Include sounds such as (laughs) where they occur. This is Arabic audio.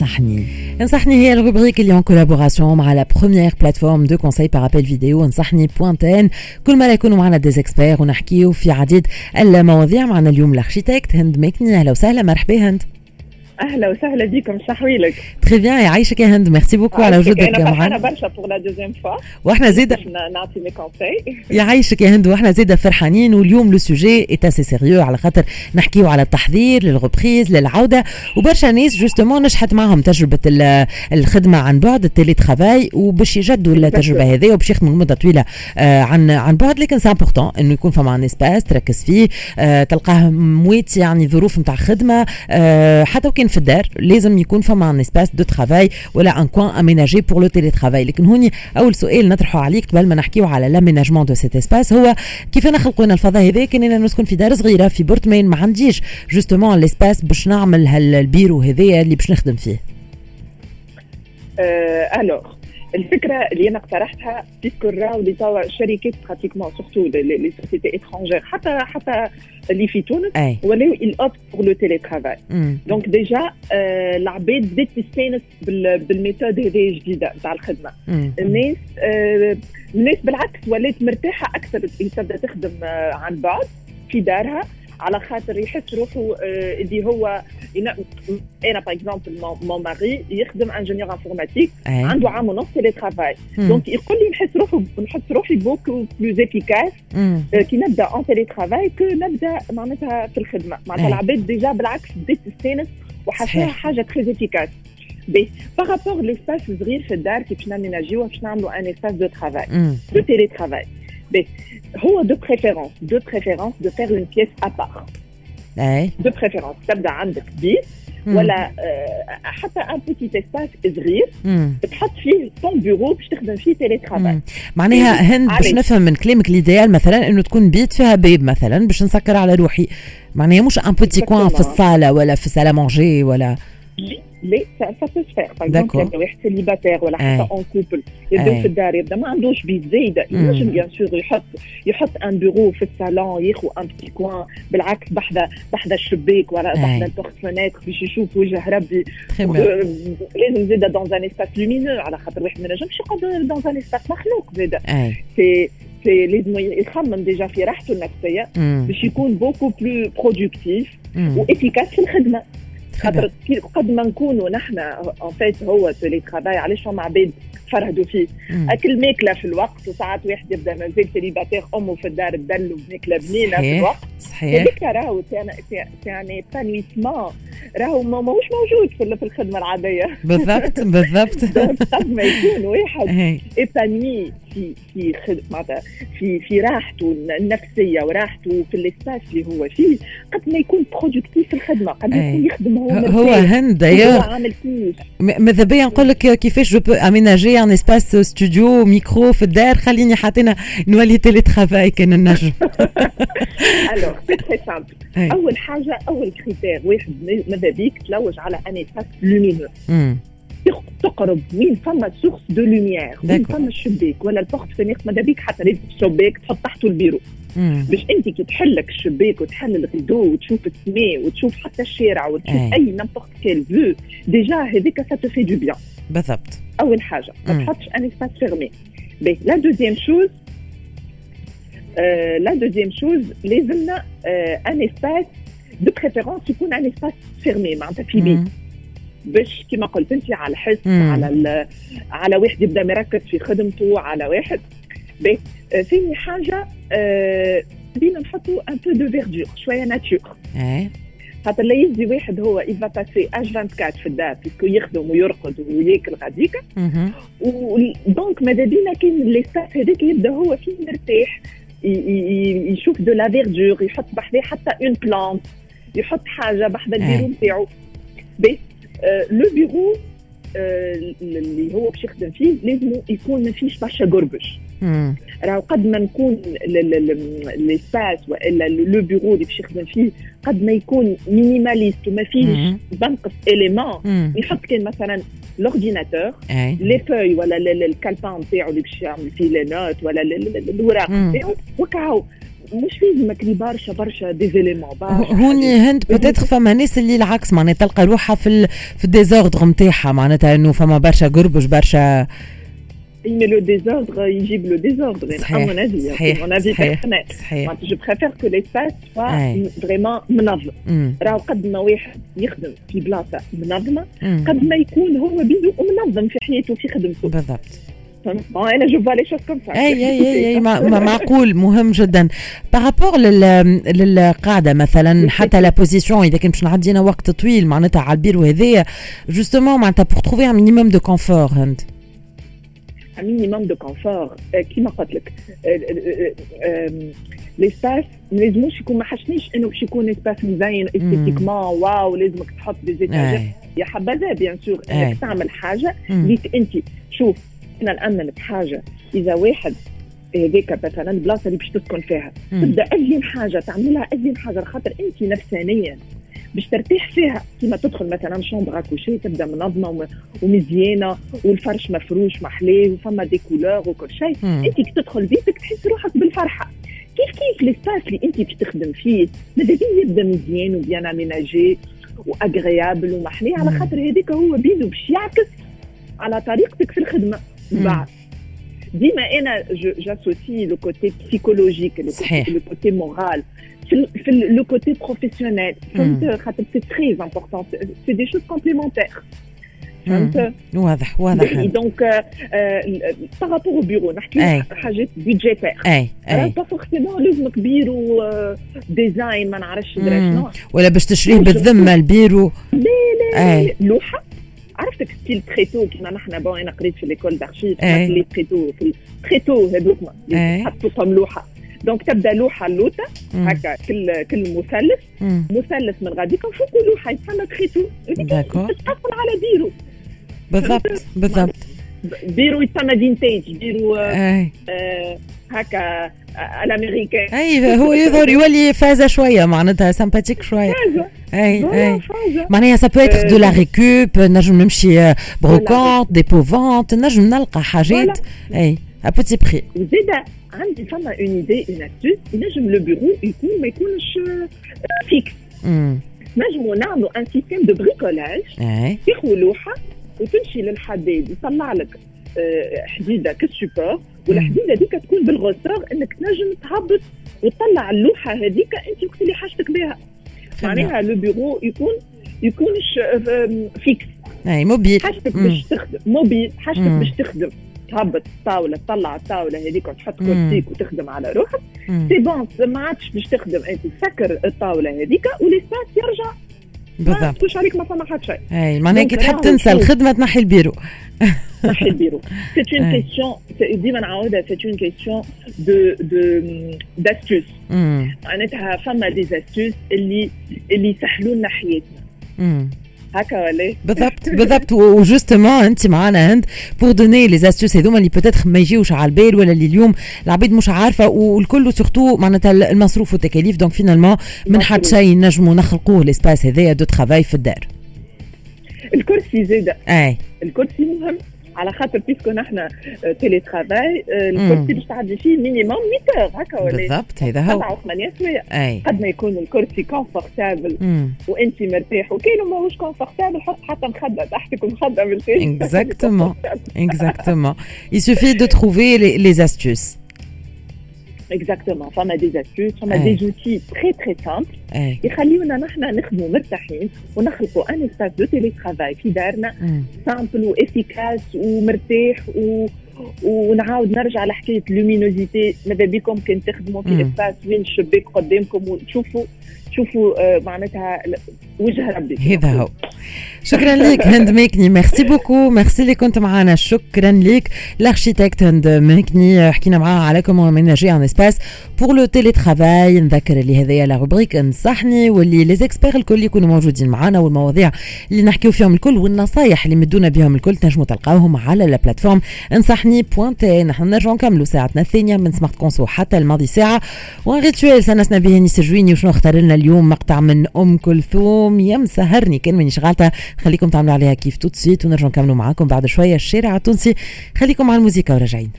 انصحني انصحني هي ال rubrique اللي en collaboration مع la première plateforme de conseil par appel vidéo انصحني كل مرة يكونوا معنا des experts ونحكيو في عديد المواضيع معنا اليوم ال architecte هند مكني أهلا وسهلا مرحبا هند أهلا وسهلا بكم صحويلك très bien يعيشك يا هند merci beaucoup على وجودك معنا أنا برشا pour la deuxième fois وإحنا زيدا نعطي mes conseils يعيشك يا هند وإحنا زيدا فرحانين واليوم le sujet est assez sérieux على خاطر نحكيو على التحضير لل reprise للعودة. وبرشا ناس justement نجحت معهم تجربة الخدمة عن بعد ال télétravail وباش يجدوا التجربة هذه وباش يخدموا مده طويلة آه، عن عن بعد. لكن c'est important إنه يكون فما un espace تركز فيه آه، تلقاه مويت يعني ظروف نتاع خدمة آه، حتى وكان في الدار لازم يكون فما un espace de travail ولا un coin aménagé pour le télétravail لكن هوني أول سؤال نطرحه عليك قبل ما نحكيو على l'aménagement de cet espace هو كيفاه نخلقوا لنا الفضاء هذا؟ كان أنا نسكن في دار صغيرة في appartement ما عنديش justement l'espace باش نعمل هالبيرو هذايا اللي باش نخدم فيه. alors الفكرة اللي أنا اقترحتها puisque راهو اللي توا الشركات pratiquement surtout les sociétés étrangères حتى حتى اللي في تونس ولاو optent pour le télétravail donc déjà العباد بدات تستانس بال méthode هذه الجديدة نتاع الخدمة. الناس آه الناس بالعكس ولات مرتاحة أكثر تبدأ تخدم آه عن بعد في دارها. على خاطر يحس روحه آه اللي هو أنا par exemple mon mari يخدم ingénieur informatique عنده عام ونص télétravail donc يقول لي نحس روحه نحس روحي beaucoup plus efficace كي نبدأ en télétravail que نبدأ معناتها في الخدمة. معناتها العباد déjà بالعكس بدات تستانس وحساها حاجة très efficace puis par rapport l'espace صغير في الدار كيفاش باش نعملوا un espace de travail de télétravail puis هو de préférence de préférence de faire une pièce à part de préférence تبدا عندك بيت ولا حتى un petit espace صغير تحط فيه ton bureau باش تخدم فيه تيلي ترافاي معناها هند باش نفهم من كلامك l'idéal مثلا إنه تكون بيت فيها باب مثلا باش نسكر على روحي. معناها مش un petit coin في الصالة ولا في salle à manger ولا ça se fait par exemple واحد célibataire ولا حتى un couple يبداو في الدار يبدا ما عندوش بيت زايده ينجم bien sûr يحط يحط un bureau في الصالون ياخذ un petit coin بالعكس بحذا بحذا الشباك ولا بحذا ال porte-fenêtre باش يشوف وجه ربي. لازم زاده dans un espace lumineux على خاطر واحد ما ينجمش يقعد dans un espace مغلوق زاده سي سي لازم يخمم déjà في راحته النفسية باش يكون beaucoup plus productif و efficace في الخدمة. خاطر قد ما نكونوا نحن en fait هو télétravail علاش فما عباد فرهدوا فيه. أكل ماكلة في الوقت وساعات واحد يبدأ مازال célibataire أمه في الدار تدل وماكله بنينة في الوقت. صحيح. هذيك راهو يعني épanouissement راهو ماهوش موجود في في الخدمة العادية. بالضبط بالضبط. (laughs) قد ما يكون واحد ايبانوي في في معناتها في في راحته النفسية وراحته في الاسباس اللي هو فيه قد ما يكون برودكتيف في الخدمة قد ما يكون يخدم هو هو هند هو عامل كيش ماذا بيا نقول لك كيفاش جو بو اميناجي ان اسباس ستوديو ميكرو في الدار؟ خليني حاطينا نولي تيلي ترافاي كان النجم. الوغ سي تري سامبل أول حاجة أول كريتير واحد ماذا بيك تلوج على un espace lumineux تقرب وين فما source de lumière وين فما الشباك ولا ال porte-fenêtre ماذا بيك حتى لازم الشباك تحط تحته البيرو باش انت كي تحلك الشباك وتحل الغدو وتشوف السماء وتشوف حتى الشارع وتشوف اي, أي n'importe quelle vue déjà هذيك ça te fait du bien بالضبط. أول حاجة ما تحطش un espace fermé puis la deuxième chose la deuxième chose لازمنا un espace de préférence يكون un espace fermé معناتها في بيت. باش كما قلت انت على الحس على على واحد يبدأ مركز في خدمته على واحد. ثاني حاجة بدينا نحطوا un peu de verdure شوية nature خاطر لا يجي واحد هو il va passer H 24 في الدار puisque يخدم ويرقد وياكل غاديك. donc ماذا بينا كاين l'espace هذاك يبدأ هو فيه مرتاح يشوف de la verdure يحط بحذاه حتى une plante يحط حاجة بحذا البيرو نتاعو le bureau اللي هو باش يخدم فيه لازم يكون ما فيش برشا قربش راهو قد ما نكون l'espace والا le bureau اللي باش يخدم فيه قد ما يكون minimaliste وما فيش بنقص اليمون يحط كان مثلا l'ordinateur les feuilles ولا ال calepin نتاعو اللي باش يعمل فيه les notes ولا الوراق نتاعو وكاو مش لازم créer برشا برشا des éléments هوني هند بتاتخ فما ناس اللي العكس معناتها تلقى روحها في ال... في ال désordre نتاعها معناتها إنه فما برشا قربش برشا mais le désordre, il gible le désordre, à mon avis. C'est mon avis personnel. Je préfère que l'espace soit vraiment منظم. راهو قد ما واحد يخدم في بلاصة منظمة قد ما يكون هو بيدو منظم في حياته في خدمته. بالضبط. أنا je vois les choses comme ça اي اي اي معقول مهم جدا. par rapport للقاعدة مثلا حتى la position إذا كان باش نعدينا وقت طويل معناتها على البيرو هذايا justement معناتها pour trouver un minimum de confort هند minimum de confort. كيما قلت لك l'espace ما لازموش يكون ما حشنيش انه باش يكون espace مزين esthétiquement واو لازمك تحط des يا حبذا bien sûr انك تعمل حاجة ليك انت شوف أنا نامن بحاجه إذا واحد هذيك مثلا البلاصه اللي باش تسكن فيها تبدأ ازين حاجة تعملها ازين حاجة خاطر أنت نفسانيا باش ترتاح فيها. كيما تدخل مثلا chambre à coucher تبدأ منظمه ومزيانة والفرش مفروش محلاه وفما des couleurs وكل شيء. أنت كي تدخل بيتك تحس روحك بالفرحة. كيف كيف l'espace اللي أنت باش تخدم فيه؟ ماذا بيه يبدأ مزيان و bien aménagé و agréable ومحلاه على خاطر هذاك هو بيدو باش يعكس على طريقتك في الخدمة. بعد ديما أنا j'associe le côté psychologique le côté moral في le côté professionnel فهمت خاطر c'est très important c'est des choses complémentaires فهمت واضح واضح donc par rapport au bureau نحكي حاجات budgétaires اي اي pas forcément لازمك bureau design ما نعرفش شنو ولا باش تشريه بالذمه البيرو لا لا لوحه عرفتك style tréteaux كيما نحن bon أنا قريت في l'école d'archi في les tréteaux في ال tréteaux هذوك حطوهم لوحة. donc تبدا لوحة اللوطه هكا كل كل مثلث. مثلث من غاديك وفوق لوحة يتسمى tréteaux تتقفل على بيرو. بالضبط بالضبط. بيرو يتسمى vintage bureau آه هكا الامريكان اي هو يظهر يولي فازه شوية معناتها sympathique شوية اي اي معناها ça peut être de la récup نجم نمشي brocante dépôt-vente نجم نلقى حاجات اي à petit prix وزيد عندي فما une idée une astuce نجم le bureau يكون ما يكونش fixe نجموا نعملوا un système de bricolage تاخذ لوحه وتمشي للحداد يطلع لك حديدة كال support والحديده هذيك تكون بال ressort إنك تنجم تهبط وتطلع اللوحة هذيك أنت وقت اللي حاجتك بها. معناها le bureau يكون يكونش fixe. أي موبيل حاجتك باش تخدم موبيل حاجتك باش تخدم. تهبط الطاوله تطلع الطاولة هذيك وتحط كرسيك وتخدم على روحك. c'est bon ما عادش باش تخدم. أنت تسكر الطاولة هذيك و l'espace يرجع. بالضبط. مش عليك ما فما حد شيء أي معناها كي تحب تنسى الخدمة تنحي البيرو. (laughs) c'est une question ديما نعاودها c'est une question de de d'astuces معناتها فما des astuces اللي اللي يسهلوا لنا حياتنا هكا ولا بالضبط بالضبط و justement انت معانا هند pour donner les astuces هذوما اللي peut-être ما يجيوش على البال ولا اللي اليوم العباد مش عارفه والكل surtout معناتها المصروف والتكاليف donc finalement من حد شيء نجموا نخلقوه l'espace هذايا de travail في الدار. الكرسي زاد أي. الكرسي مهم. على خاطر puisque نحن télétravail الكرسي باش تعدي فيه minimum 8 heures هكا ولا؟ بالضبط هذا هو. 7 8 سوايع قد ما يكون الكرسي confortable وأنت مرتاح وكاين ماهوش كونفورتابل حط حتى مخدة تحتك ومخده من exactement exactement il suffit de trouver les, les astuces. exactement فما des astuces فما des outils très très simples يخليونا نحن نخدموا مرتاحين ونخلقوا un espace de télétravail في دارنا simple و efficace ومرتاح و ونعاود نرجع لحكايه luminosité ماذا بكم كان تخدموا في espace وين الشباك قدامكم وتشوفوا شوفوا معناتها وجه ربي. هذا هو. شكرا لك هند ميكني merci beaucoup merci اللي كنت معنا شكرا لك. ال architecte هند ميكني حكينا معاها على comment aménager un espace pour le télétravail نذكر اللي هذايا la rubrique انصحني واللي لي زيكسبير الكل يكونوا موجودين معنا والمواضيع اللي نحكيو فيهم الكل والنصايح اللي مدونا بهم الكل تنجموا تلقاوهم على la plateforme انصحني point tn نحن نرجعوا نكملوا ساعتنا الثانية من Smart Conso حتى الماضي ساعة. و un rituel سنسنا به نيس جويني. وشنو اختار لنا اليوم مقطع من أم كلثوم. يا مسهرني كان مانيش غالطه خليكم تعملوا عليها كيف. توت سيت ونرجع نكملوا معاكم بعد شوية. الشارع التونسي. خليكم مع الموسيقى وراجعين